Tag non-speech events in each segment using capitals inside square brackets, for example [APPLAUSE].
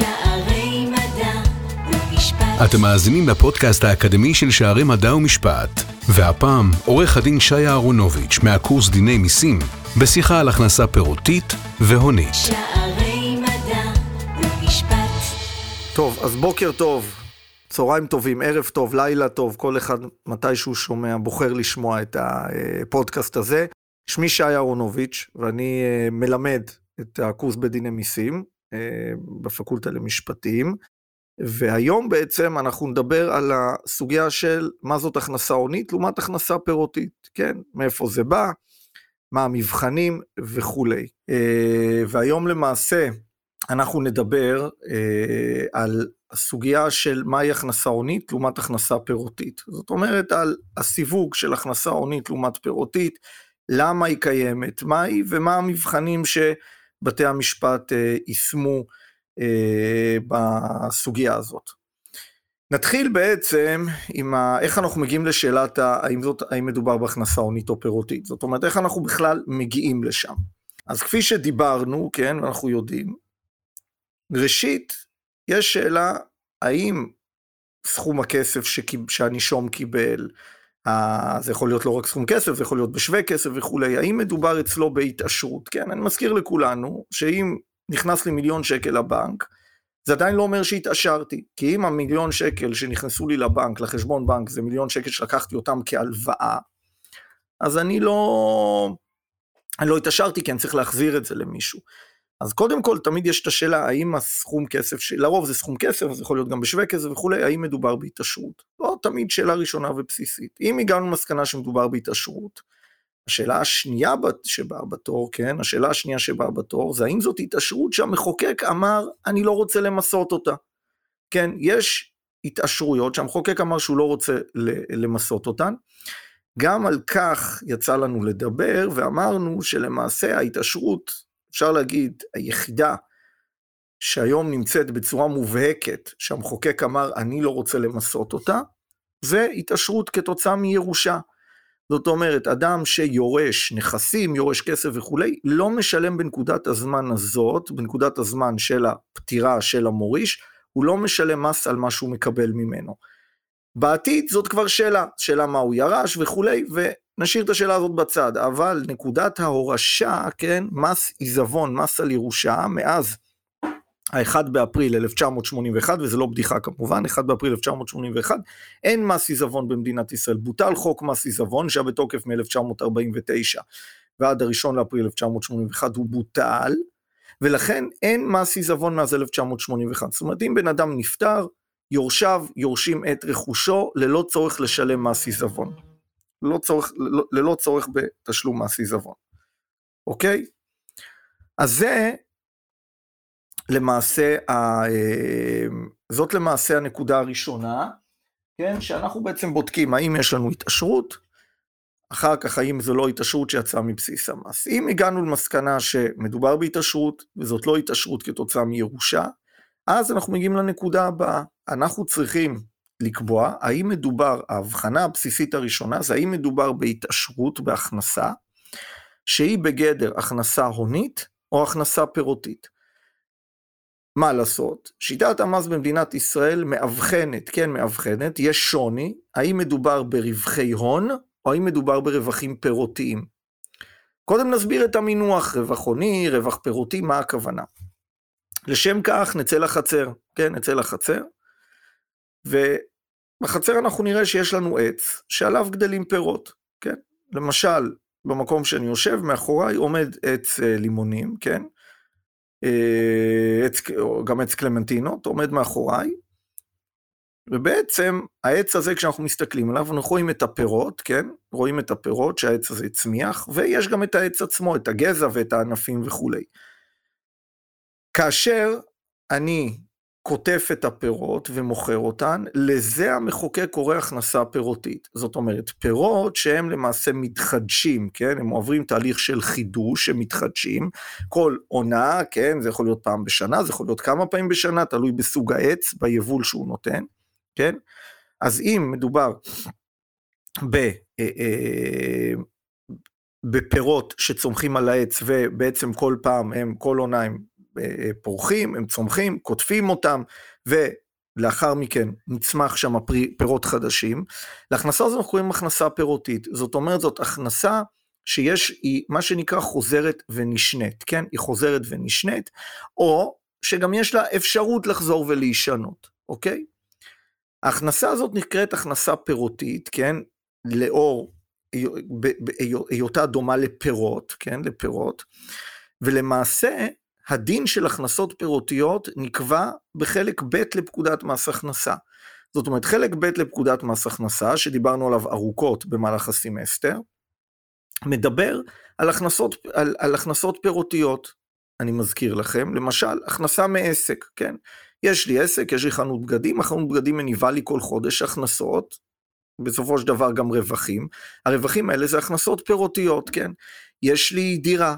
שערי מדע ומשפט. אתם מאזינים לפודקאסט האקדמי של שערי מדע ומשפט, והפעם עורך הדין שי אהרונוביץ' מהקורס דיני מיסים, בשיחה על הכנסה פירותית והונית. שערי מדע ומשפט. טוב, אז בוקר טוב, צהריים טובים, ערב טוב, לילה טוב, כל אחד מתי שהוא שומע בוחר לשמוע את הפודקאסט הזה. שמי שי אהרונוביץ', ואני אה, מלמד את הקורס בדיני מיסים בפקולטה למשפטים, והיום בעצם אנחנו נדבר על הסוגיה של מה זאת הכנסה הונית לעומת הכנסה פירותית, כן? מאיפה זה בא, מה המבחנים וכולי. אה, והיום למעשה אנחנו נדבר על הסוגיה של מהי הכנסה הונית לעומת הכנסה פירותית. זאת אומרת על הסיווג של הכנסה הונית לעומת פירותית, למה היא קיימת, מה היא ומה המבחנים שבתי המשפט אה, יישמו אה, בסוגיה הזאת. נתחיל בעצם עם ה... איך אנחנו מגיעים לשאלת ה... האם, זאת... האם מדובר בהכנסה הונית או פירותית. זאת אומרת, איך אנחנו בכלל מגיעים לשם. אז כפי שדיברנו, כן, ואנחנו יודעים, ראשית, יש שאלה האם סכום הכסף שקיב... שהנישום קיבל, זה יכול להיות לא רק סכום כסף, זה יכול להיות בשווה כסף וכולי, האם מדובר אצלו בהתעשרות? כן, אני מזכיר לכולנו שאם נכנס לי מיליון שקל לבנק, זה עדיין לא אומר שהתעשרתי, כי אם המיליון שקל שנכנסו לי לבנק, לחשבון בנק, זה מיליון שקל שלקחתי אותם כהלוואה, אז אני לא, אני לא התעשרתי כי אני צריך להחזיר את זה למישהו. אז קודם כל תמיד יש את השאלה האם הסכום כסף, לרוב זה סכום כסף, זה יכול להיות גם בשווה כסף וכולי, האם מדובר בהתעשרות? לא תמיד שאלה ראשונה ובסיסית. אם הגענו למסקנה שמדובר בהתעשרות, השאלה השנייה שבאה בתור, כן, השאלה השנייה שבאה בתור, זה האם זאת התעשרות שהמחוקק אמר, אני לא רוצה למסות אותה. כן, יש התעשרויות שהמחוקק אמר שהוא לא רוצה למסות אותן. גם על כך יצא לנו לדבר, ואמרנו שלמעשה ההתעשרות אפשר להגיד, היחידה שהיום נמצאת בצורה מובהקת, שהמחוקק אמר, אני לא רוצה למסות אותה, זה התעשרות כתוצאה מירושה. זאת אומרת, אדם שיורש נכסים, יורש כסף וכולי, לא משלם בנקודת הזמן הזאת, בנקודת הזמן של הפטירה של המוריש, הוא לא משלם מס על מה שהוא מקבל ממנו. בעתיד זאת כבר שאלה, שאלה מה הוא ירש וכולי, נשאיר את השאלה הזאת בצד, אבל נקודת ההורשה, כן, מס עיזבון, מס על ירושה, מאז ה-1 באפריל 1981, וזה לא בדיחה כמובן, 1 באפריל 1981, אין מס עיזבון במדינת ישראל. בוטל חוק מס עיזבון שהיה בתוקף מ-1949 ועד ה-1 לאפריל 1981 הוא בוטל, ולכן אין מס עיזבון מאז 1981. זאת אומרת, אם בן אדם נפטר, יורשיו יורשים את רכושו ללא צורך לשלם מס עיזבון. ללא צורך, ללא, ללא צורך בתשלום מס עיזבון, אוקיי? אז זה למעשה, ה, אה, זאת למעשה הנקודה הראשונה, כן, שאנחנו בעצם בודקים האם יש לנו התעשרות, אחר כך האם זו לא התעשרות שיצאה מבסיס המס. אם הגענו למסקנה שמדובר בהתעשרות, וזאת לא התעשרות כתוצאה מירושה, אז אנחנו מגיעים לנקודה הבאה, אנחנו צריכים לקבוע האם מדובר, ההבחנה הבסיסית הראשונה זה האם מדובר בהתעשרות, בהכנסה, שהיא בגדר הכנסה הונית או הכנסה פירותית. מה לעשות? שיטת המס במדינת ישראל מאבחנת, כן מאבחנת, יש שוני, האם מדובר ברווחי הון או האם מדובר ברווחים פירותיים. קודם נסביר את המינוח רווח הוני, רווח פירותי, מה הכוונה. לשם כך נצא לחצר, כן, נצא לחצר, בחצר אנחנו נראה שיש לנו עץ שעליו גדלים פירות, כן? למשל, במקום שאני יושב, מאחוריי עומד עץ אה, לימונים, כן? אה, עץ, גם עץ קלמנטינות עומד מאחוריי, ובעצם העץ הזה, כשאנחנו מסתכלים עליו, אנחנו רואים את הפירות, כן? רואים את הפירות שהעץ הזה צמיח, ויש גם את העץ עצמו, את הגזע ואת הענפים וכולי. כאשר אני קוטף את הפירות ומוכר אותן, לזה המחוקק קורא הכנסה פירותית. זאת אומרת, פירות שהם למעשה מתחדשים, כן? הם עוברים תהליך של חידוש, הם מתחדשים. כל עונה, כן? זה יכול להיות פעם בשנה, זה יכול להיות כמה פעמים בשנה, תלוי בסוג העץ, ביבול שהוא נותן, כן? אז אם מדובר ב... אה, אה, בפירות שצומחים על העץ ובעצם כל פעם הם, כל עונה הם פורחים, הם צומחים, קוטפים אותם, ולאחר מכן נצמח שם פירות חדשים. להכנסה הזו אנחנו קוראים הכנסה פירותית, זאת אומרת זאת הכנסה שיש, היא מה שנקרא חוזרת ונשנית, כן? היא חוזרת ונשנית, או שגם יש לה אפשרות לחזור ולהישנות, אוקיי? ההכנסה הזאת נקראת הכנסה פירותית, כן? לאור היותה דומה לפירות, כן? לפירות. ולמעשה, הדין של הכנסות פירותיות נקבע בחלק ב' לפקודת מס הכנסה. זאת אומרת, חלק ב' לפקודת מס הכנסה, שדיברנו עליו ארוכות במהלך הסמסטר, מדבר על הכנסות, על, על הכנסות פירותיות. אני מזכיר לכם, למשל, הכנסה מעסק, כן? יש לי עסק, יש לי חנות בגדים, החנות בגדים מניבה לי כל חודש הכנסות, בסופו של דבר גם רווחים. הרווחים האלה זה הכנסות פירותיות, כן? יש לי דירה,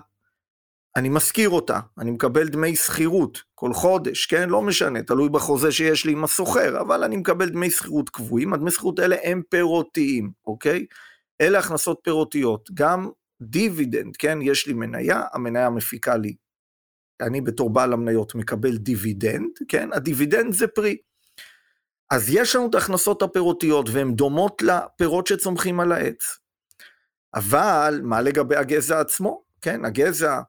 אני משכיר אותה, אני מקבל דמי שכירות כל חודש, כן? לא משנה, תלוי בחוזה שיש לי עם הסוחר, אבל אני מקבל דמי שכירות קבועים, הדמי שכירות האלה הם פירותיים, אוקיי? אלה הכנסות פירותיות, גם דיבידנד, כן? יש לי מניה, המניה מפיקה לי, אני בתור בעל המניות מקבל דיבידנד, כן? הדיבידנד זה פרי. אז יש לנו את ההכנסות הפירותיות והן דומות לפירות שצומחים על העץ. אבל מה לגבי הגזע עצמו? כן, הגזע,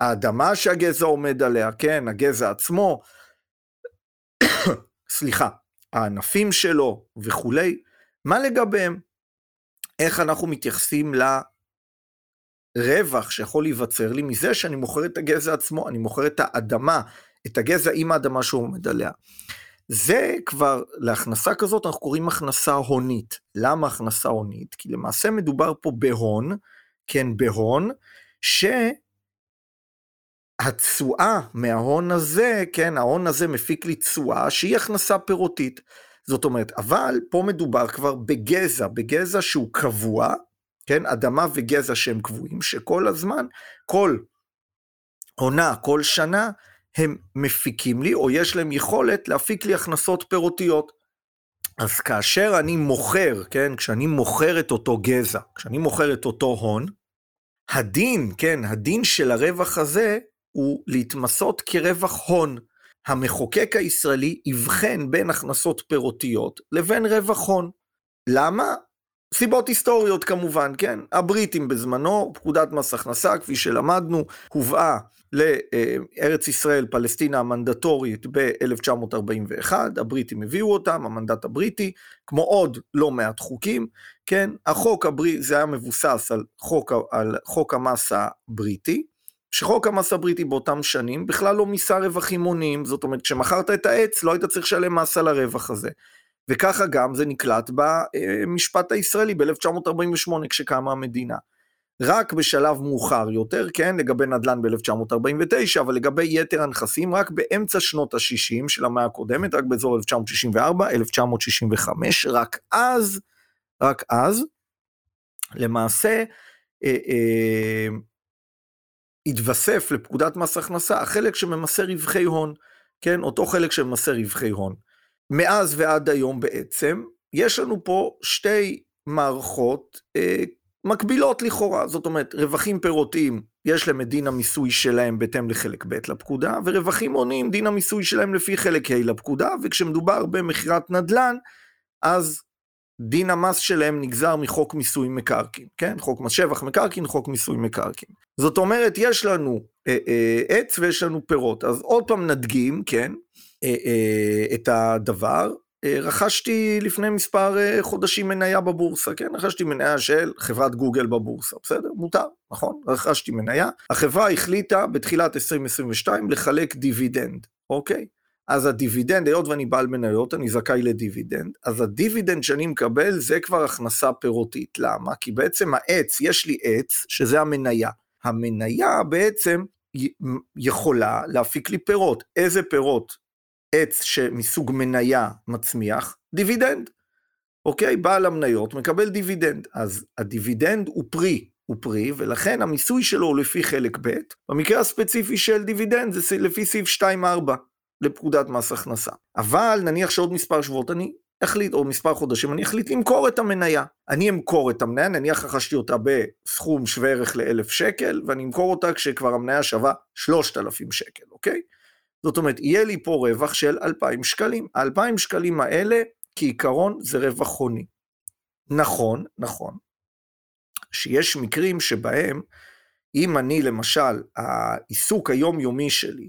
האדמה שהגזע עומד עליה, כן, הגזע עצמו, סליחה, הענפים שלו וכולי, מה לגביהם? איך אנחנו מתייחסים לרווח שיכול להיווצר לי מזה שאני מוכר את הגזע עצמו, אני מוכר את האדמה, את הגזע עם האדמה שהוא עומד עליה. זה כבר, להכנסה כזאת אנחנו קוראים הכנסה הונית. למה הכנסה הונית? כי למעשה מדובר פה בהון, כן, בהון, שהתשואה מההון הזה, כן, ההון הזה מפיק לי תשואה שהיא הכנסה פירותית. זאת אומרת, אבל פה מדובר כבר בגזע, בגזע שהוא קבוע, כן, אדמה וגזע שהם קבועים, שכל הזמן, כל עונה, כל שנה, הם מפיקים לי, או יש להם יכולת להפיק לי הכנסות פירותיות. אז כאשר אני מוכר, כן, כשאני מוכר את אותו גזע, כשאני מוכר את אותו הון, הדין, כן, הדין של הרווח הזה הוא להתמסות כרווח הון. המחוקק הישראלי יבחן בין הכנסות פירותיות לבין רווח הון. למה? סיבות היסטוריות כמובן, כן? הבריטים בזמנו, פקודת מס הכנסה, כפי שלמדנו, הובאה לארץ ישראל, פלסטינה המנדטורית ב-1941, הבריטים הביאו אותם, המנדט הבריטי, כמו עוד לא מעט חוקים, כן? החוק הבריטי, זה היה מבוסס על חוק, על חוק המס הבריטי, שחוק המס הבריטי באותם שנים בכלל לא מיסה רווחים הוניים, זאת אומרת כשמכרת את העץ לא היית צריך לשלם מס על הרווח הזה. וככה גם זה נקלט במשפט הישראלי ב-1948 כשקמה המדינה. רק בשלב מאוחר יותר, כן, לגבי נדל"ן ב-1949, אבל לגבי יתר הנכסים רק באמצע שנות ה-60 של המאה הקודמת, רק באזור 1964, 1965, רק אז, רק אז, למעשה, אה, אה, התווסף לפקודת מס הכנסה החלק שממסה רווחי הון, כן, אותו חלק שממסה רווחי הון. מאז ועד היום בעצם, יש לנו פה שתי מערכות אה, מקבילות לכאורה, זאת אומרת, רווחים פירותיים, יש להם את דין המיסוי שלהם בהתאם לחלק ב' לפקודה, ורווחים הוניים, דין המיסוי שלהם לפי חלק ה' לפקודה, וכשמדובר במכירת נדל"ן, אז דין המס שלהם נגזר מחוק מיסוי מקרקעין, כן? חוק מס שבח מקרקעין, חוק מיסוי מקרקעין. זאת אומרת, יש לנו אה, אה, עץ ויש לנו פירות. אז עוד פעם נדגים, כן, אה, אה, את הדבר. אה, רכשתי לפני מספר אה, חודשים מניה בבורסה, כן? רכשתי מניה של חברת גוגל בבורסה, בסדר? מותר, נכון? רכשתי מניה. החברה החליטה בתחילת 2022 לחלק דיבידנד, אוקיי? אז הדיבידנד, היות ואני בעל מניות, אני זכאי לדיבידנד, אז הדיבידנד שאני מקבל זה כבר הכנסה פירותית. למה? כי בעצם העץ, יש לי עץ, שזה המניה. המניה בעצם יכולה להפיק לי פירות. איזה פירות עץ שמסוג מניה מצמיח? דיבידנד. אוקיי? בעל המניות מקבל דיבידנד. אז הדיבידנד הוא פרי, הוא פרי, ולכן המיסוי שלו הוא לפי חלק ב', במקרה הספציפי של דיבידנד זה לפי סעיף 2-4. לפקודת מס הכנסה. אבל נניח שעוד מספר שבועות אני אחליט, או מספר חודשים, אני אחליט למכור את המניה. אני אמכור את המניה, נניח רכשתי אותה בסכום שווה ערך לאלף שקל, ואני אמכור אותה כשכבר המניה שווה שלושת אלפים שקל, אוקיי? זאת אומרת, יהיה לי פה רווח של אלפיים שקלים. האלפיים שקלים האלה, כעיקרון, זה רווח הוני. נכון, נכון, שיש מקרים שבהם, אם אני למשל, העיסוק היומיומי שלי,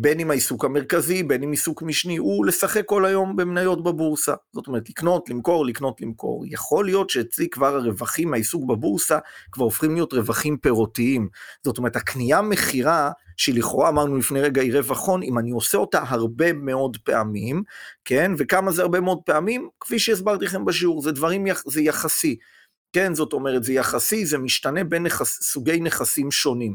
בין אם העיסוק המרכזי, בין אם עיסוק משני, הוא לשחק כל היום במניות בבורסה. זאת אומרת, לקנות, למכור, לקנות, למכור. יכול להיות שאצלי כבר הרווחים מהעיסוק בבורסה כבר הופכים להיות רווחים פירותיים. זאת אומרת, הקנייה-מכירה, שלכאורה אמרנו לפני רגע היא רווח הון, אם אני עושה אותה הרבה מאוד פעמים, כן, וכמה זה הרבה מאוד פעמים? כפי שהסברתי לכם בשיעור, זה דברים, זה יחסי. כן, זאת אומרת, זה יחסי, זה משתנה בין נכס, סוגי נכסים שונים.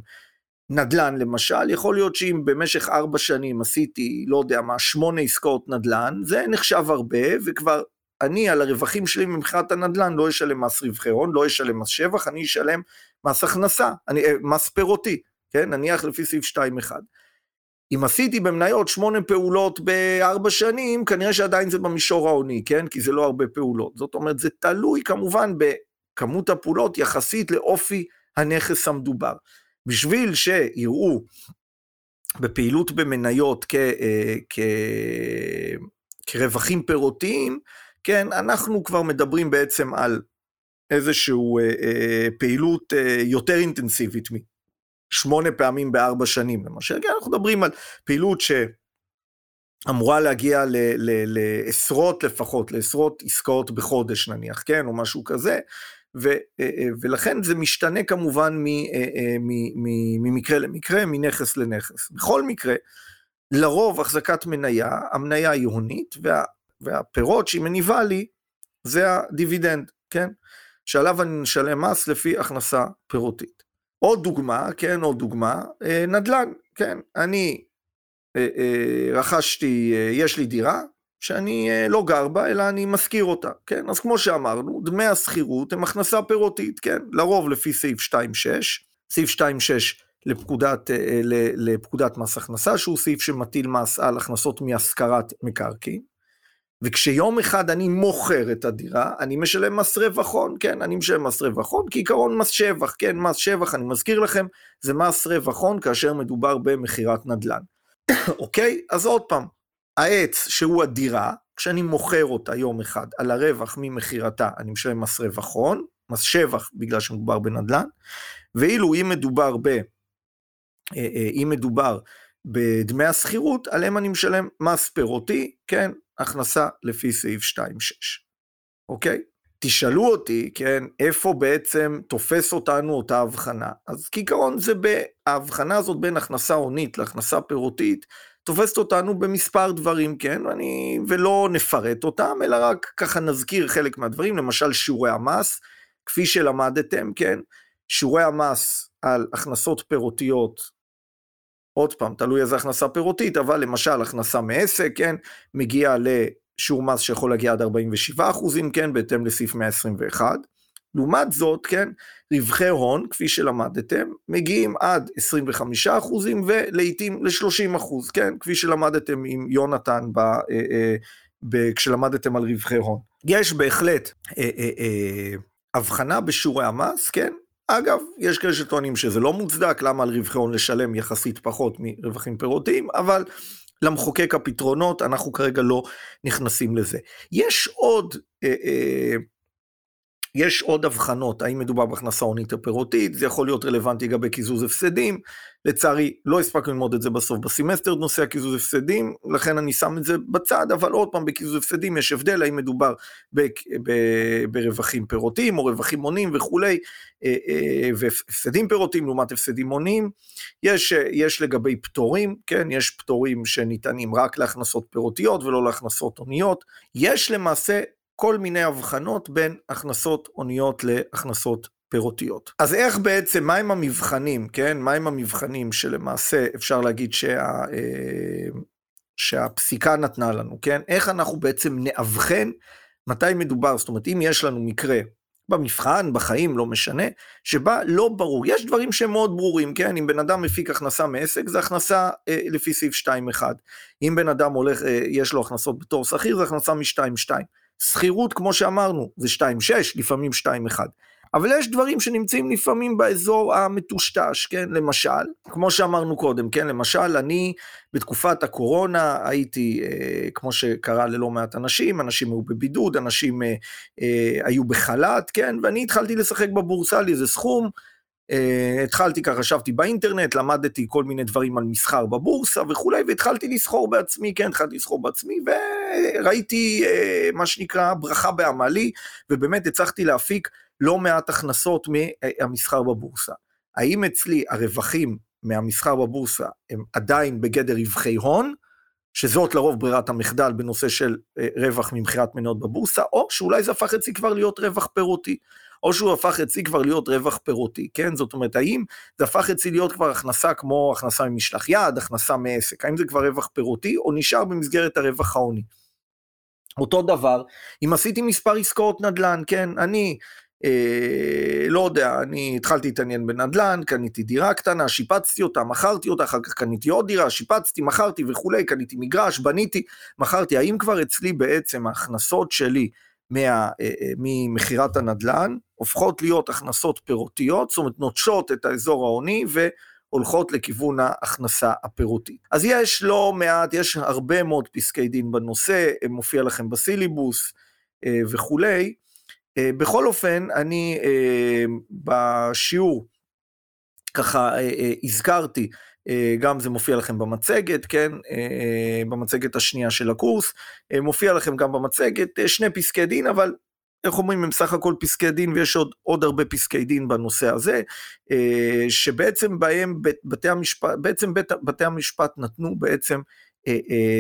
נדל"ן למשל, יכול להיות שאם במשך ארבע שנים עשיתי, לא יודע מה, שמונה עסקאות נדל"ן, זה נחשב הרבה, וכבר אני על הרווחים שלי ממכירת הנדל"ן לא אשלם מס רווחי הון, לא אשלם מס שבח, אני אשלם מס הכנסה, אני, אה, מס פירותי, כן? נניח לפי סעיף 2.1. אם עשיתי במניות שמונה פעולות בארבע שנים, כנראה שעדיין זה במישור ההוני, כן? כי זה לא הרבה פעולות. זאת אומרת, זה תלוי כמובן בכמות הפעולות יחסית לאופי הנכס המדובר. בשביל שיראו בפעילות במניות כ, אה, כ, כרווחים פירותיים, כן, אנחנו כבר מדברים בעצם על איזושהי אה, אה, פעילות יותר אינטנסיבית משמונה פעמים בארבע שנים למשל, כן, אנחנו מדברים על פעילות שאמורה להגיע ל, ל, לעשרות לפחות, לעשרות עסקאות בחודש נניח, כן, או משהו כזה, ו, אה, אה, ולכן זה משתנה כמובן אה, ממקרה למקרה, מנכס לנכס. בכל מקרה, לרוב החזקת מניה, המניה היא הונית, וה, והפירות שהיא מניבה לי זה הדיבידנד, כן? שעליו אני משלם מס לפי הכנסה פירותית. עוד דוגמה, כן, עוד דוגמה, נדל"ן, כן, אני רכשתי, יש לי דירה, שאני אה, לא גר בה, אלא אני משכיר אותה, כן? אז כמו שאמרנו, דמי השכירות הם הכנסה פירותית, כן? לרוב לפי סעיף 2.6, סעיף 2.6 לפקודת, אה, לפקודת מס הכנסה, שהוא סעיף שמטיל מס על הכנסות מהשכרת מקרקעין. וכשיום אחד אני מוכר את הדירה, אני משלם מס רווח הון, כן, אני משלם מס רווח הון, כעיקרון מס שבח, כן, מס שבח, אני מזכיר לכם, זה מס רווח הון כאשר מדובר במכירת נדל"ן. [COUGHS] אוקיי? אז עוד פעם, העץ שהוא הדירה, כשאני מוכר אותה יום אחד על הרווח ממכירתה, אני משלם מס רווח הון, מס שבח בגלל שמדובר בנדל"ן, ואילו אם מדובר ב... אה, אה, אם מדובר בדמי השכירות, עליהם אני משלם מס פירותי, כן, הכנסה לפי סעיף 2.6, אוקיי? תשאלו אותי, כן, איפה בעצם תופס אותנו אותה הבחנה. אז כעיקרון זה בהבחנה הזאת בין הכנסה הונית להכנסה פירותית, תופסת אותנו במספר דברים, כן, ואני, ולא נפרט אותם, אלא רק ככה נזכיר חלק מהדברים, למשל שיעורי המס, כפי שלמדתם, כן, שיעורי המס על הכנסות פירותיות, עוד פעם, תלוי איזה הכנסה פירותית, אבל למשל הכנסה מעסק, כן, מגיע לשיעור מס שיכול להגיע עד 47 אחוזים, כן, בהתאם לסעיף 121, לעומת זאת, כן, רווחי הון, כפי שלמדתם, מגיעים עד 25 אחוזים ולעיתים ל-30 אחוז, כן, כפי שלמדתם עם יונתן ב, אה, אה, ב, כשלמדתם על רווחי הון. יש בהחלט אה, אה, אה, הבחנה בשיעורי המס, כן, אגב, יש כאלה שטוענים שזה לא מוצדק, למה על רווחי הון לשלם יחסית פחות מרווחים פירותיים, אבל למחוקק הפתרונות, אנחנו כרגע לא נכנסים לזה. יש עוד אה, אה, יש עוד הבחנות, האם מדובר בהכנסה הונית או פירותית, זה יכול להיות רלוונטי לגבי קיזוז הפסדים, לצערי לא הספקנו ללמוד את זה בסוף בסמסטר, נושא הקיזוז הפסדים, לכן אני שם את זה בצד, אבל עוד פעם בקיזוז הפסדים יש הבדל, האם מדובר ב, ב, ברווחים פירותיים או רווחים הונים וכולי, אה, אה, והפסדים פירותיים לעומת הפסדים הונים, יש, יש לגבי פטורים, כן, יש פטורים שניתנים רק להכנסות פירותיות ולא להכנסות הוניות, יש למעשה כל מיני הבחנות בין הכנסות הוניות להכנסות פירותיות. אז איך בעצם, מהם המבחנים, כן? מהם המבחנים שלמעשה אפשר להגיד שה, אה, שהפסיקה נתנה לנו, כן? איך אנחנו בעצם נאבחן מתי מדובר, זאת אומרת, אם יש לנו מקרה במבחן, בחיים, לא משנה, שבה לא ברור. יש דברים שהם מאוד ברורים, כן? אם בן אדם מפיק הכנסה מעסק, זה הכנסה אה, לפי סעיף 2.1. אם בן אדם הולך, אה, יש לו הכנסות בתור שכיר, זה הכנסה מ-2.2. שכירות, כמו שאמרנו, זה 2.6, לפעמים 2.1. אבל יש דברים שנמצאים לפעמים באזור המטושטש, כן? למשל, כמו שאמרנו קודם, כן? למשל, אני בתקופת הקורונה הייתי, אה, כמו שקרה ללא מעט אנשים, אנשים היו בבידוד, אנשים אה, אה, היו בחל"ת, כן? ואני התחלתי לשחק בבורסה לי איזה סכום, התחלתי ככה, ישבתי באינטרנט, למדתי כל מיני דברים על מסחר בבורסה וכולי, והתחלתי לסחור בעצמי, כן, התחלתי לסחור בעצמי, וראיתי uh, מה שנקרא ברכה בעמלי, ובאמת הצלחתי להפיק לא מעט הכנסות מהמסחר בבורסה. האם אצלי הרווחים מהמסחר בבורסה הם עדיין בגדר רווחי הון, שזאת לרוב ברירת המחדל בנושא של אה, רווח ממכירת מניות בבורסה, או שאולי זה הפך אצלי כבר להיות רווח פירותי, או שהוא הפך אצלי כבר להיות רווח פירותי, כן? זאת אומרת, האם זה הפך אצלי להיות כבר הכנסה כמו הכנסה ממשלח יד, הכנסה מעסק, האם זה כבר רווח פירותי, או נשאר במסגרת הרווח ההוני? אותו דבר, אם עשיתי מספר עסקאות נדל"ן, כן, אני אה, לא יודע, אני התחלתי להתעניין בנדל"ן, קניתי דירה קטנה, שיפצתי אותה, מכרתי אותה, אחר כך קניתי עוד דירה, שיפצתי, מכרתי וכולי, קניתי מגרש, בניתי, מכרתי. האם כבר אצלי בעצם ההכנסות שלי מה, אה, אה, ממכירת הנדל"ן הופכות להיות הכנסות פירותיות, זאת אומרת נוטשות את האזור ההוני והולכות לכיוון ההכנסה הפירותית. אז יש לא מעט, יש הרבה מאוד פסקי דין בנושא, מופיע לכם בסיליבוס אה, וכולי. אה, בכל אופן, אני אה, בשיעור ככה אה, הזכרתי, גם זה מופיע לכם במצגת, כן, במצגת השנייה של הקורס, מופיע לכם גם במצגת שני פסקי דין, אבל איך אומרים, הם סך הכל פסקי דין ויש עוד, עוד הרבה פסקי דין בנושא הזה, שבעצם בהם בתי המשפט, בעצם בית, בתי המשפט נתנו בעצם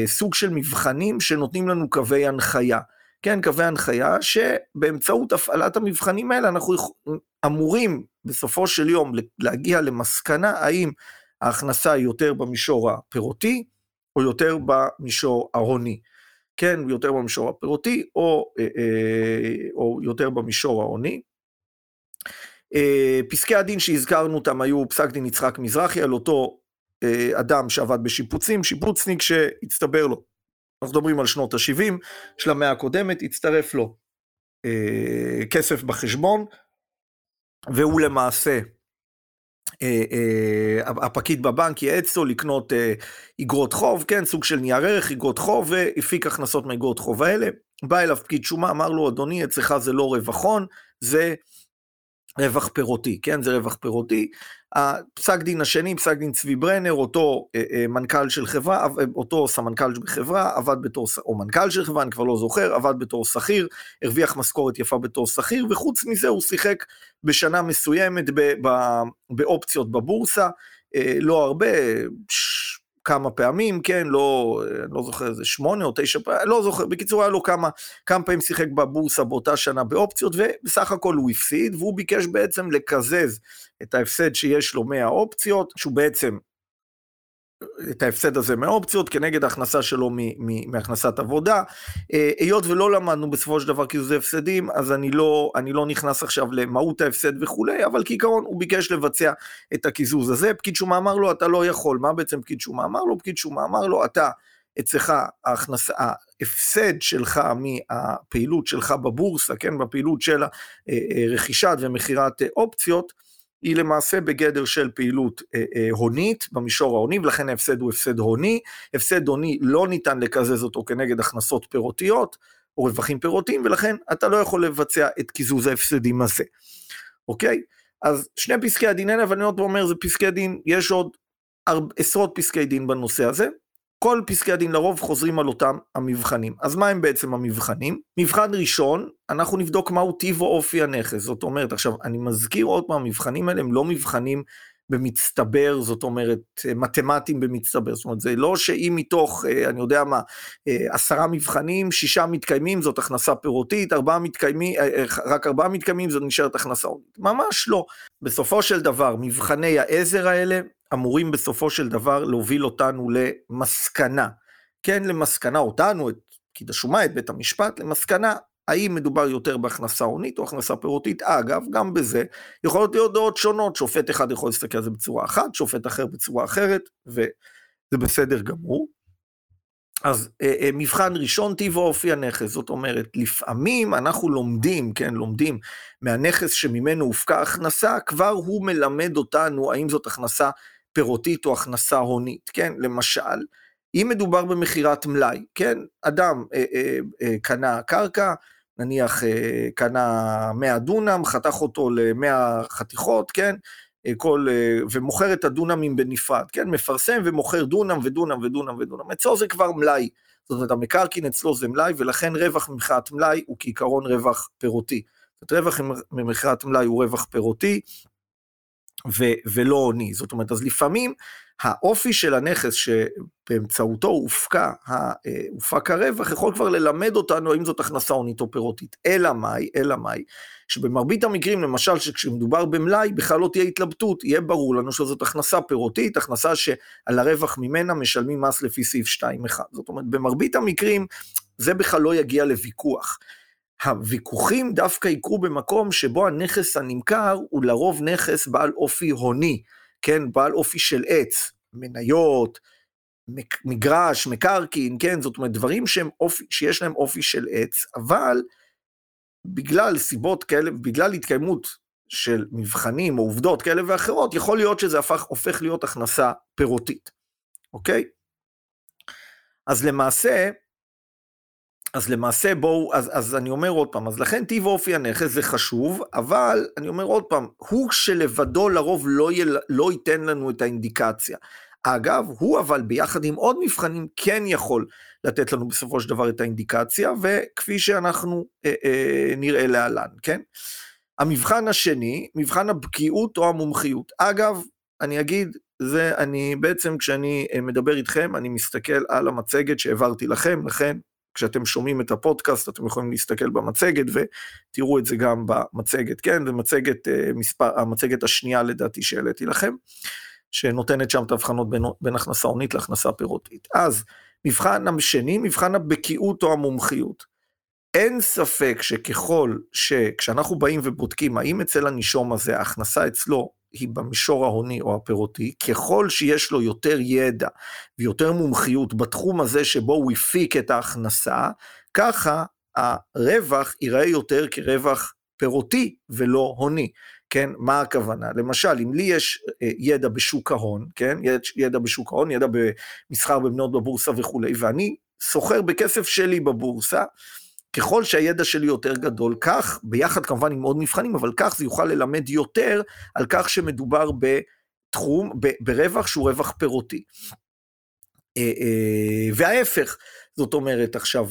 סוג של מבחנים שנותנים לנו קווי הנחיה. כן, קווי הנחיה, שבאמצעות הפעלת המבחנים האלה אנחנו אמורים בסופו של יום להגיע למסקנה האם ההכנסה היא יותר במישור הפירותי או יותר במישור ההוני. כן, יותר במישור הפירותי או, אה, אה, או יותר במישור ההוני. אה, פסקי הדין שהזכרנו אותם היו פסק דין יצחק מזרחי על אותו אדם שעבד בשיפוצים, שיפוצניק שהצטבר לו אנחנו מדברים על שנות ה-70 של המאה הקודמת, הצטרף לו אה, כסף בחשבון, והוא למעשה, אה, אה, הפקיד בבנק ייעץ לו לקנות אה, אגרות חוב, כן, סוג של נייר ערך, אגרות חוב, והפיק הכנסות מאגרות חוב האלה. בא אליו פקיד שומה, אמר לו, אדוני, אצלך זה לא רווח הון, זה רווח פירותי, כן, זה רווח פירותי. הפסק דין השני, פסק דין צבי ברנר, אותו אה, אה, מנכ"ל של חברה, אה, אותו סמנכ"ל בחברה, עבד בתור, או מנכ"ל של חברה, אני כבר לא זוכר, עבד בתור שכיר, הרוויח משכורת יפה בתור שכיר, וחוץ מזה הוא שיחק בשנה מסוימת באופציות בבורסה, לא הרבה, כמה פעמים, כן, לא, לא זוכר איזה שמונה או תשע פעמים, לא זוכר, בקיצור היה לו כמה, כמה פעמים שיחק בבורסה באותה שנה באופציות, ובסך הכל הוא הפסיד, והוא ביקש בעצם לקזז את ההפסד שיש לו מהאופציות, שהוא בעצם את ההפסד הזה מאופציות כנגד ההכנסה שלו מהכנסת עבודה. אה, היות ולא למדנו בסופו של דבר קיזוזי הפסדים, אז אני לא, אני לא נכנס עכשיו למהות ההפסד וכולי, אבל כעיקרון הוא ביקש לבצע את הקיזוז הזה. פקיד שומה אמר לו, אתה לא יכול. מה בעצם פקיד שומה אמר לו? פקיד שומה אמר לו, אתה, אצלך ההכנסה, ההפסד שלך מהפעילות שלך בבורסה, כן, בפעילות של רכישת ומכירת אופציות, היא למעשה בגדר של פעילות אה, אה, הונית במישור ההוני, ולכן ההפסד הוא הפסד הוני. הפסד הוני לא ניתן לקזז אותו כנגד הכנסות פירותיות או רווחים פירותיים, ולכן אתה לא יכול לבצע את קיזוז ההפסדים הזה, אוקיי? אז שני פסקי הדין האלה, ואני עוד פעם אומר, זה פסקי דין, יש עוד עשרות פסקי דין בנושא הזה. כל פסקי הדין לרוב חוזרים על אותם המבחנים. אז מה הם בעצם המבחנים? מבחן ראשון, אנחנו נבדוק מהו טיב או אופי הנכס. זאת אומרת, עכשיו, אני מזכיר עוד פעם, המבחנים האלה הם לא מבחנים במצטבר, זאת אומרת, מתמטיים במצטבר. זאת אומרת, זה לא שאם מתוך, אה, אני יודע מה, אה, עשרה מבחנים, שישה מתקיימים, זאת הכנסה פירותית, ארבעה מתקיימים, אה, רק ארבעה מתקיימים, זאת נשארת הכנסה. ממש לא. בסופו של דבר, מבחני העזר האלה, אמורים בסופו של דבר להוביל אותנו למסקנה. כן, למסקנה אותנו, את פקיד השומה, את בית המשפט, למסקנה האם מדובר יותר בהכנסה הונית או הכנסה פירותית? אגב, גם בזה יכולות להיות דעות שונות, שופט אחד יכול להסתכל על זה בצורה אחת, שופט אחר בצורה אחרת, וזה בסדר גמור. אז אה, אה, מבחן ראשון, טיב ואופי הנכס, זאת אומרת, לפעמים אנחנו לומדים, כן, לומדים מהנכס שממנו הופקה הכנסה, כבר הוא מלמד אותנו האם זאת הכנסה פירותית או הכנסה הונית, כן, למשל, אם מדובר במכירת מלאי, כן, אדם אה, אה, אה, קנה קרקע, נניח אה, קנה 100 דונם, חתך אותו ל-100 חתיכות, כן, אה, כל, אה, ומוכר את הדונמים בנפרד, כן, מפרסם ומוכר דונם ודונם ודונם ודונם, אצלו זה כבר מלאי, זאת אומרת המקרקעין אצלו זה מלאי, ולכן רווח ממכירת מלאי הוא כעיקרון רווח פירותי. זאת אומרת, רווח ממכירת מלאי הוא רווח פירותי, ו- ולא הוני. זאת אומרת, אז לפעמים האופי של הנכס שבאמצעותו אה, הופק הרווח, יכול כבר ללמד אותנו האם זאת הכנסה הונית או פירותית. אלא מאי, אלא מאי, שבמרבית המקרים, למשל, שכשמדובר במלאי, בכלל לא תהיה התלבטות, יהיה ברור לנו שזאת הכנסה פירותית, הכנסה שעל הרווח ממנה משלמים מס לפי סעיף 2.1. זאת אומרת, במרבית המקרים, זה בכלל לא יגיע לוויכוח. הוויכוחים דווקא יקרו במקום שבו הנכס הנמכר הוא לרוב נכס בעל אופי הוני, כן, בעל אופי של עץ, מניות, מגרש, מקרקעין, כן, זאת אומרת דברים שהם אופי, שיש להם אופי של עץ, אבל בגלל סיבות כאלה, בגלל התקיימות של מבחנים או עובדות כאלה ואחרות, יכול להיות שזה הפך, הופך להיות הכנסה פירותית, אוקיי? אז למעשה, אז למעשה בואו, אז, אז אני אומר עוד פעם, אז לכן טיב אופי הנכס זה חשוב, אבל אני אומר עוד פעם, הוא שלבדו לרוב לא, יל, לא ייתן לנו את האינדיקציה. אגב, הוא אבל ביחד עם עוד מבחנים כן יכול לתת לנו בסופו של דבר את האינדיקציה, וכפי שאנחנו אה, אה, נראה להלן, כן? המבחן השני, מבחן הבקיאות או המומחיות. אגב, אני אגיד, זה אני בעצם כשאני אה, מדבר איתכם, אני מסתכל על המצגת שהעברתי לכם, לכן כשאתם שומעים את הפודקאסט, אתם יכולים להסתכל במצגת ותראו את זה גם במצגת, כן? זה מצגת, אה, מספר, המצגת השנייה לדעתי שהעליתי לכם, שנותנת שם את ההבחנות בין, בין הכנסה הונית להכנסה פירותית. אז מבחן השני, מבחן הבקיאות או המומחיות. אין ספק שככל שכשאנחנו באים ובודקים האם אצל הנישום הזה ההכנסה אצלו היא במישור ההוני או הפירותי, ככל שיש לו יותר ידע ויותר מומחיות בתחום הזה שבו הוא הפיק את ההכנסה, ככה הרווח ייראה יותר כרווח פירותי ולא הוני. כן, מה הכוונה? למשל, אם לי יש אה, ידע בשוק ההון, כן, ידע בשוק ההון, ידע במסחר במניות בבורסה וכולי, ואני סוחר בכסף שלי בבורסה, ככל שהידע שלי יותר גדול, כך, ביחד כמובן עם עוד מבחנים, אבל כך זה יוכל ללמד יותר על כך שמדובר בתחום, ברווח שהוא רווח פירותי. אה, אה, וההפך, זאת אומרת, עכשיו,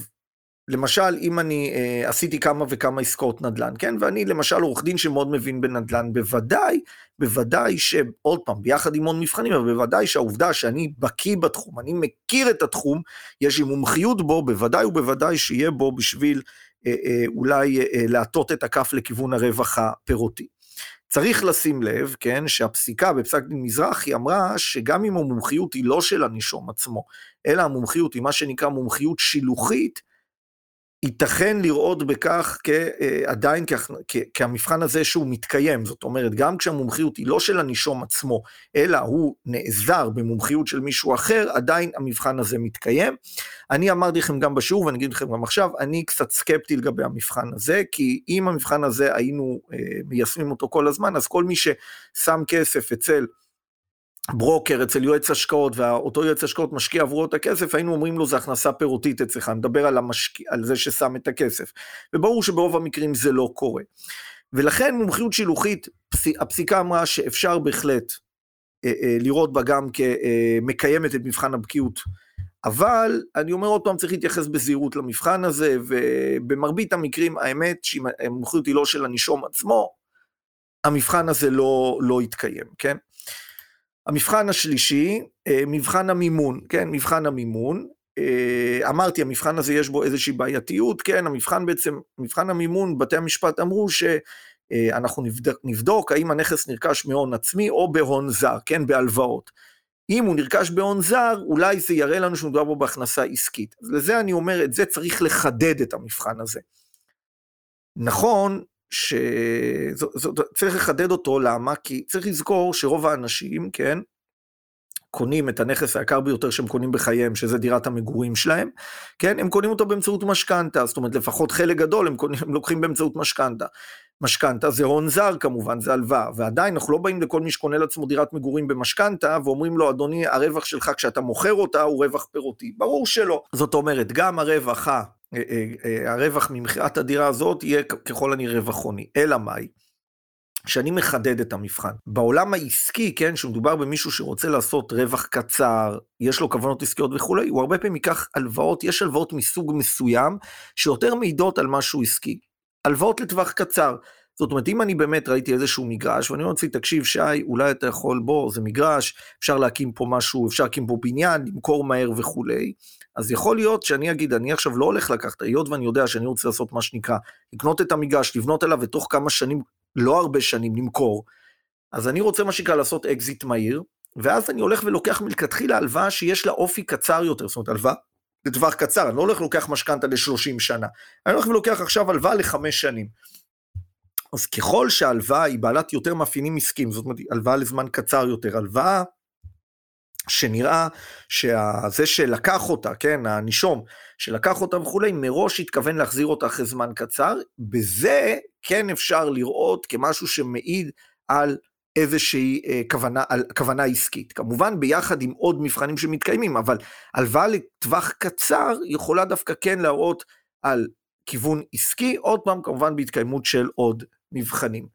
למשל, אם אני אה, עשיתי כמה וכמה עסקאות נדל"ן, כן? ואני למשל עורך דין שמאוד מבין בנדל"ן, בוודאי, בוודאי שעוד פעם, ביחד עם עוד מבחנים, אבל בוודאי שהעובדה שאני בקיא בתחום, אני מכיר את התחום, יש לי מומחיות בו, בוודאי ובוודאי שיהיה בו בשביל אה, אה, אולי אה, להטות את הכף לכיוון הרווח הפירותי. צריך לשים לב, כן, שהפסיקה בפסק דין מזרחי אמרה שגם אם המומחיות היא לא של הנישום עצמו, אלא המומחיות היא מה שנקרא מומחיות שילוחית, ייתכן לראות בכך כעדיין כהמבחן הזה שהוא מתקיים, זאת אומרת, גם כשהמומחיות היא לא של הנישום עצמו, אלא הוא נעזר במומחיות של מישהו אחר, עדיין המבחן הזה מתקיים. אני אמרתי לכם גם בשיעור, ואני אגיד לכם גם עכשיו, אני קצת סקפטי לגבי המבחן הזה, כי אם המבחן הזה היינו אה, מיישמים אותו כל הזמן, אז כל מי ששם כסף אצל ברוקר אצל יועץ השקעות, ואותו יועץ השקעות משקיע עבורו את הכסף, היינו אומרים לו זה הכנסה פירותית אצלך, נדבר על, המשק... על זה ששם את הכסף. וברור שברוב המקרים זה לא קורה. ולכן מומחיות שילוחית, הפסיקה אמרה שאפשר בהחלט אה, אה, לראות בה גם כמקיימת את מבחן הבקיאות. אבל אני אומר עוד פעם, צריך להתייחס בזהירות למבחן הזה, ובמרבית המקרים האמת שאם המומחיות היא לא של הנישום עצמו, המבחן הזה לא, לא יתקיים, כן? המבחן השלישי, אה, מבחן המימון, כן, מבחן המימון. אה, אמרתי, המבחן הזה יש בו איזושהי בעייתיות, כן, המבחן בעצם, מבחן המימון, בתי המשפט אמרו שאנחנו אה, נבדוק, נבדוק האם הנכס נרכש מהון עצמי או בהון זר, כן, בהלוואות. אם הוא נרכש בהון זר, אולי זה יראה לנו שמדובר בו בהכנסה עסקית. אז לזה אני אומר, את זה צריך לחדד את המבחן הזה. נכון שצריך לחדד אותו, למה? כי צריך לזכור שרוב האנשים, כן, קונים את הנכס היקר ביותר שהם קונים בחייהם, שזה דירת המגורים שלהם, כן, הם קונים אותו באמצעות משכנתה, זאת אומרת לפחות חלק גדול הם, קונים, הם לוקחים באמצעות משכנתה. משכנתה זה הון זר כמובן, זה הלוואה, ועדיין אנחנו לא באים לכל מי שקונה לעצמו דירת מגורים במשכנתה, ואומרים לו, אדוני, הרווח שלך כשאתה מוכר אותה הוא רווח פירותי. ברור שלא. זאת אומרת, גם הרווח, הרווח ממכירת הדירה הזאת יהיה ככל הנראה רווח הוני. אלא מאי? שאני מחדד את המבחן. בעולם העסקי, כן, שמדובר במישהו שרוצה לעשות רווח קצר, יש לו כוונות עסקיות וכולי, הוא הרבה פעמים ייקח הלוואות, יש הלוואות מסוג מסוים, שיותר מעידות על משהו עסקי. הלוואות לטווח קצר. זאת אומרת, אם אני באמת ראיתי איזשהו מגרש, ואני אומר לעצמי, תקשיב, שי, אולי אתה יכול, בוא, זה מגרש, אפשר להקים פה משהו, אפשר להקים פה בניין, למכור מהר וכולי, אז יכול להיות שאני אגיד, אני עכשיו לא הולך לקחת, היות ואני יודע שאני רוצה לעשות מה שנקרא, לקנות את המגרש, לבנות עליו, ותוך כמה שנים לא הרבה שנים למכור, אז אני רוצה מה שנקרא לעשות אקזיט מהיר, ואז אני הולך ולוקח מלכתחילה הלוואה שיש לה אופי קצר יותר, זאת אומרת הלוואה לטווח קצר, אני לא הולך ולוקח משכנתה ל-30 שנה, אני הולך ולוקח עכשיו הלוואה לחמש שנים. אז ככל שההלוואה היא בעלת יותר מאפיינים עסקיים, זאת אומרת הלוואה לזמן קצר יותר, הלוואה שנראה שזה שלקח אותה, כן, הנישום שלקח אותה וכולי, מראש התכוון להחזיר אותה אחרי זמן קצר, בזה כן אפשר לראות כמשהו שמעיד על איזושהי אה, כוונה, על, כוונה עסקית. כמובן ביחד עם עוד מבחנים שמתקיימים, אבל הלוואה לטווח קצר יכולה דווקא כן להראות על כיוון עסקי, עוד פעם כמובן בהתקיימות של עוד מבחנים.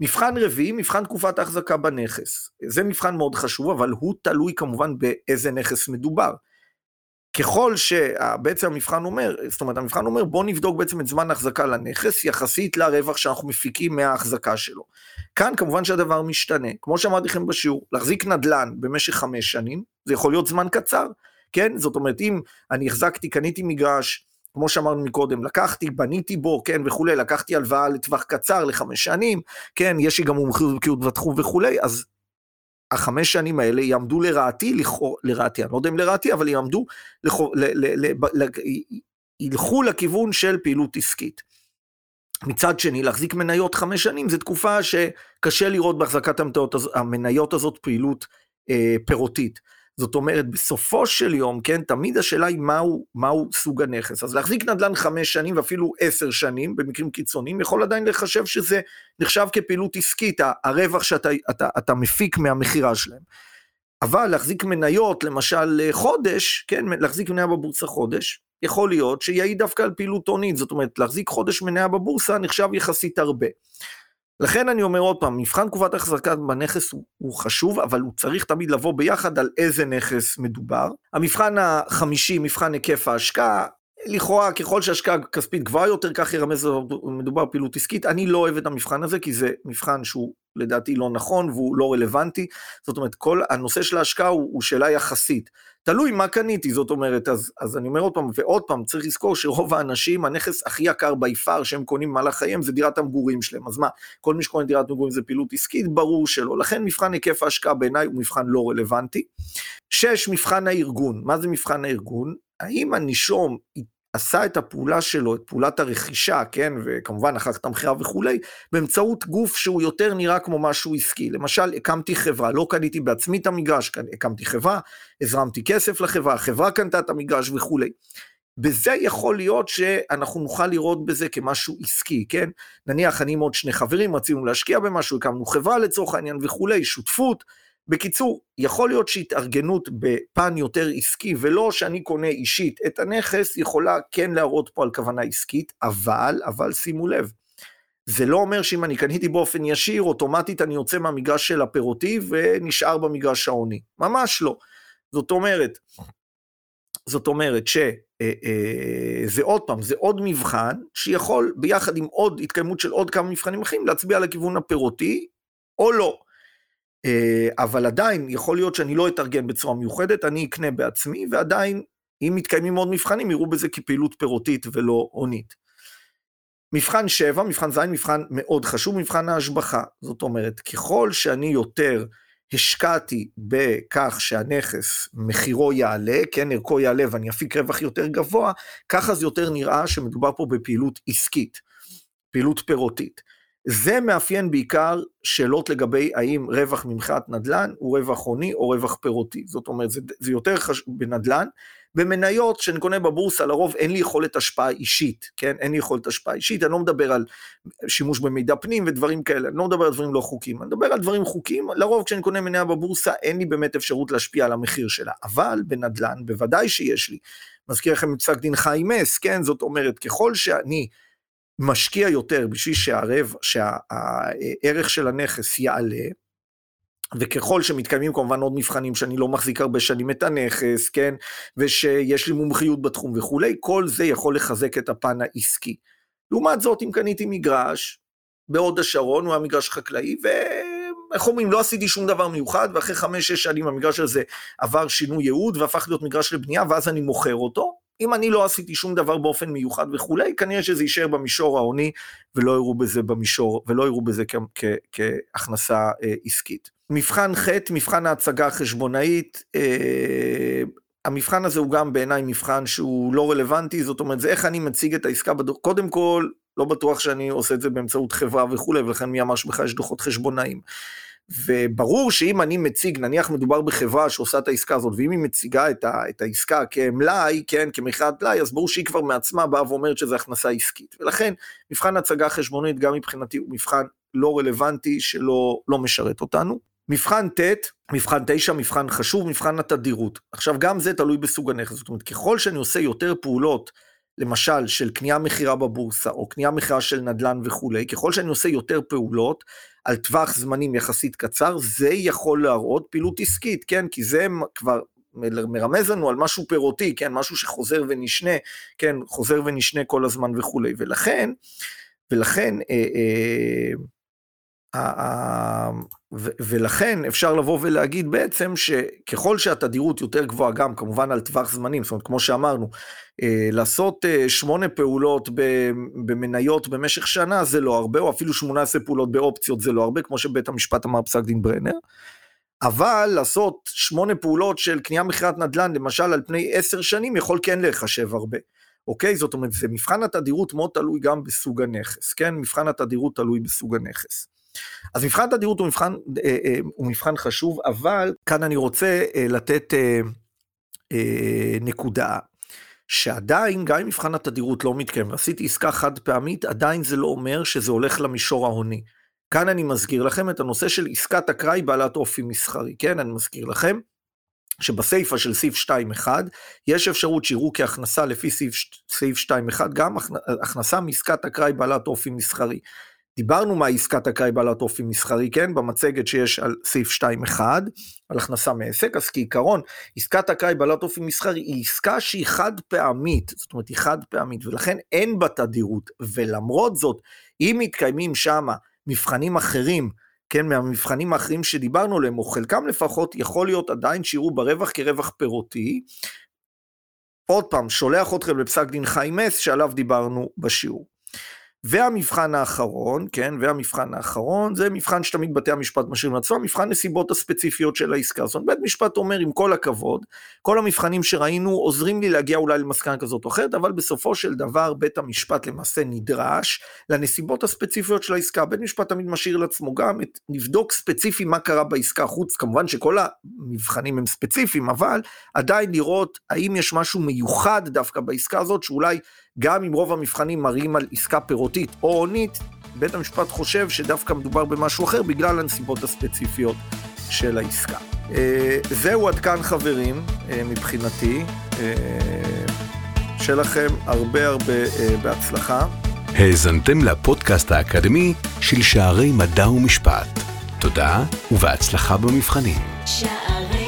מבחן רביעי, מבחן תקופת ההחזקה בנכס. זה מבחן מאוד חשוב, אבל הוא תלוי כמובן באיזה נכס מדובר. ככל שבעצם המבחן אומר, זאת אומרת המבחן אומר בוא נבדוק בעצם את זמן ההחזקה לנכס יחסית לרווח שאנחנו מפיקים מההחזקה שלו. כאן כמובן שהדבר משתנה, כמו שאמרתי לכם בשיעור, להחזיק נדל"ן במשך חמש שנים, זה יכול להיות זמן קצר, כן? זאת אומרת אם אני החזקתי, קניתי מגרש, כמו שאמרנו מקודם, לקחתי, בניתי בו, כן, וכולי, לקחתי הלוואה לטווח קצר, לחמש שנים, כן, יש לי גם מומחיות ובקיאות בתחום וכולי, אז החמש שנים האלה יעמדו לרעתי, לכאורה, לרעתי, אני לא יודע אם לרעתי, אבל יעמדו, לכו, ל, ל, ל, ל, ילכו לכיוון של פעילות עסקית. מצד שני, להחזיק מניות חמש שנים זו תקופה שקשה לראות בהחזקת המניות הזאת פעילות אה, פירותית. זאת אומרת, בסופו של יום, כן, תמיד השאלה היא מהו, מהו סוג הנכס. אז להחזיק נדל"ן חמש שנים ואפילו עשר שנים, במקרים קיצוניים, יכול עדיין לחשב שזה נחשב כפעילות עסקית, הרווח שאתה אתה, אתה מפיק מהמכירה שלהם. אבל להחזיק מניות, למשל חודש, כן, להחזיק מניה בבורסה חודש, יכול להיות שיעיד דווקא על פעילות הונית, זאת אומרת, להחזיק חודש מניה בבורסה נחשב יחסית הרבה. לכן אני אומר עוד פעם, מבחן תקופת החזקה בנכס הוא, הוא חשוב, אבל הוא צריך תמיד לבוא ביחד על איזה נכס מדובר. המבחן החמישי, מבחן היקף ההשקעה, לכאורה ככל שהשקעה כספית גבוהה יותר, כך ירמז מדובר פעילות עסקית. אני לא אוהב את המבחן הזה, כי זה מבחן שהוא לדעתי לא נכון והוא לא רלוונטי. זאת אומרת, כל הנושא של ההשקעה הוא, הוא שאלה יחסית. תלוי מה קניתי, זאת אומרת, אז, אז אני אומר עוד פעם, ועוד פעם, צריך לזכור שרוב האנשים, הנכס הכי יקר ביפר שהם קונים במהלך חייהם זה דירת המגורים שלהם. אז מה, כל מי שקונה דירת מגורים זה פעילות עסקית? ברור שלא. לכן מבחן היקף ההשקעה בעיניי הוא מבחן לא רלוונטי. שש, מבחן הארגון. מה זה מבחן הארגון? האם הנישום עשה את הפעולה שלו, את פעולת הרכישה, כן, וכמובן אחר כך את המכירה וכולי, באמצעות גוף שהוא יותר נראה כמו משהו עסקי. למשל, הקמתי חברה, לא קניתי בעצמי את המגרש, הקמתי חברה, הזרמתי כסף לחברה, החברה קנתה את המגרש וכולי. בזה יכול להיות שאנחנו נוכל לראות בזה כמשהו עסקי, כן? נניח אני עם עוד שני חברים, רצינו להשקיע במשהו, הקמנו חברה לצורך העניין וכולי, שותפות, בקיצור, יכול להיות שהתארגנות בפן יותר עסקי, ולא שאני קונה אישית את הנכס, יכולה כן להראות פה על כוונה עסקית, אבל, אבל שימו לב, זה לא אומר שאם אני קניתי באופן ישיר, אוטומטית אני יוצא מהמגרש של הפירותי ונשאר במגרש העוני. ממש לא. זאת אומרת, זאת אומרת שזה אה, אה, עוד פעם, זה עוד מבחן שיכול ביחד עם עוד התקיימות של עוד כמה מבחנים אחרים להצביע לכיוון הפירותי או לא. אה, אבל עדיין יכול להיות שאני לא אתארגן בצורה מיוחדת, אני אקנה בעצמי, ועדיין, אם מתקיימים עוד מבחנים, יראו בזה כפעילות פירותית ולא הונית. מבחן 7, מבחן ז', מבחן מאוד חשוב, מבחן ההשבחה. זאת אומרת, ככל שאני יותר השקעתי בכך שהנכס מחירו יעלה, כן, ערכו יעלה ואני אפיק רווח יותר גבוה, ככה זה יותר נראה שמדובר פה בפעילות עסקית. פעילות פירותית. זה מאפיין בעיקר שאלות לגבי האם רווח ממכירת נדל"ן הוא רווח הוני או רווח פירותי. זאת אומרת, זה, זה יותר חשוב בנדל"ן. במניות שאני קונה בבורסה, לרוב אין לי יכולת השפעה אישית, כן? אין לי יכולת השפעה אישית, אני לא מדבר על שימוש במידע פנים ודברים כאלה, אני לא מדבר על דברים לא חוקיים, אני מדבר על דברים חוקיים, לרוב כשאני קונה מניה בבורסה, אין לי באמת אפשרות להשפיע על המחיר שלה. אבל בנדל"ן, בוודאי שיש לי. מזכיר לכם את פסק דין חיים מס, כן? זאת אומרת, ככל שאני... משקיע יותר בשביל שהערב, שהערך של הנכס יעלה, וככל שמתקיימים כמובן עוד מבחנים שאני לא מחזיק הרבה שנים את הנכס, כן, ושיש לי מומחיות בתחום וכולי, כל זה יכול לחזק את הפן העסקי. לעומת זאת, אם קניתי מגרש בהוד השרון, הוא היה מגרש חקלאי, ואיך אומרים, לא עשיתי שום דבר מיוחד, ואחרי חמש-שש שנים המגרש הזה עבר שינוי ייעוד והפך להיות מגרש לבנייה, ואז אני מוכר אותו, אם אני לא עשיתי שום דבר באופן מיוחד וכולי, כנראה שזה יישאר במישור ההוני ולא יראו בזה במישור, ולא יראו בזה כהכנסה אה, עסקית. מבחן ח', מבחן ההצגה החשבונאית, אה, המבחן הזה הוא גם בעיניי מבחן שהוא לא רלוונטי, זאת אומרת, זה איך אני מציג את העסקה בדוח, קודם כל, לא בטוח שאני עושה את זה באמצעות חברה וכולי, ולכן מי אמר שבכלל יש דוחות חשבונאיים. וברור שאם אני מציג, נניח מדובר בחברה שעושה את העסקה הזאת, ואם היא מציגה את, ה, את העסקה כמלאי, כן, כמכירת מלאי, אז ברור שהיא כבר מעצמה באה ואומרת שזה הכנסה עסקית. ולכן מבחן הצגה חשבונית גם מבחינתי הוא מבחן לא רלוונטי שלא לא משרת אותנו. מבחן ט', מבחן 9, מבחן חשוב, מבחן התדירות. עכשיו גם זה תלוי בסוג הנכס, זאת אומרת ככל שאני עושה יותר פעולות למשל של קנייה מכירה בבורסה, או קנייה מכירה של נדל"ן וכולי, ככל שאני עושה יותר פעולות על טווח זמנים יחסית קצר, זה יכול להראות פעילות עסקית, כן? כי זה כבר מרמז לנו על משהו פירותי, כן? משהו שחוזר ונשנה, כן? חוזר ונשנה כל הזמן וכולי. ולכן, ולכן, אה, אה, ולכן אפשר לבוא ולהגיד בעצם שככל שהתדירות יותר גבוהה גם כמובן על טווח זמנים, זאת אומרת כמו שאמרנו, אה, לעשות אה, שמונה פעולות במניות במשך שנה זה לא הרבה, או אפילו שמונה עשרה פעולות באופציות זה לא הרבה, כמו שבית המשפט אמר פסק דין ברנר, אבל לעשות שמונה פעולות של קנייה מכירת נדל"ן למשל על פני עשר שנים יכול כן להיחשב הרבה. אוקיי? זאת אומרת, זה מבחן התדירות מאוד תלוי גם בסוג הנכס, כן? מבחן התדירות תלוי בסוג הנכס. אז מבחן תדירות הוא מבחן, אה, אה, הוא מבחן חשוב, אבל כאן אני רוצה אה, לתת נקודה, שעדיין, גם אם מבחן התדירות לא מתקיים, ועשיתי עסקה חד פעמית, עדיין זה לא אומר שזה הולך למישור ההוני. כאן אני מזכיר לכם את הנושא של עסקת אקראי בעלת אופי מסחרי, כן? אני מזכיר לכם שבסיפא של סעיף 2.1 יש אפשרות שיראו כהכנסה לפי סעיף, סעיף 2.1 גם הכנסה מעסקת אקראי בעלת אופי מסחרי. דיברנו מה עסקת אקראי בעלת אופי מסחרי, כן? במצגת שיש על סעיף 2.1, על הכנסה מעסק, אז כעיקרון, עסקת אקראי בעלת אופי מסחרי היא עסקה שהיא חד פעמית, זאת אומרת היא חד פעמית, ולכן אין בה תדירות, ולמרות זאת, אם מתקיימים שם מבחנים אחרים, כן, מהמבחנים האחרים שדיברנו עליהם, או חלקם לפחות, יכול להיות עדיין שיראו ברווח כרווח פירותי. עוד פעם, שולח אתכם לפסק דין חיים מס שעליו דיברנו בשיעור. והמבחן האחרון, כן, והמבחן האחרון, זה מבחן שתמיד בתי המשפט משאירים לעצמם, מבחן נסיבות הספציפיות של העסקה. זאת אומרת, בית משפט אומר, עם כל הכבוד, כל המבחנים שראינו עוזרים לי להגיע אולי למסקנה כזאת או אחרת, אבל בסופו של דבר בית המשפט למעשה נדרש לנסיבות הספציפיות של העסקה. בית משפט תמיד משאיר לעצמו גם את, לבדוק ספציפי מה קרה בעסקה, חוץ כמובן שכל המבחנים הם ספציפיים, אבל עדיין לראות האם יש משהו מיוחד דווקא בעסקה הזאת, שאולי גם אם רוב המבחנים מראים על עסקה פירותית או הונית, בית המשפט חושב שדווקא מדובר במשהו אחר בגלל הנסיבות הספציפיות של העסקה. אה, זהו עד כאן חברים אה, מבחינתי. אה, שיהיה לכם הרבה הרבה בהצלחה. האזנתם לפודקאסט האקדמי של שערי מדע ומשפט. תודה ובהצלחה במבחנים. שערי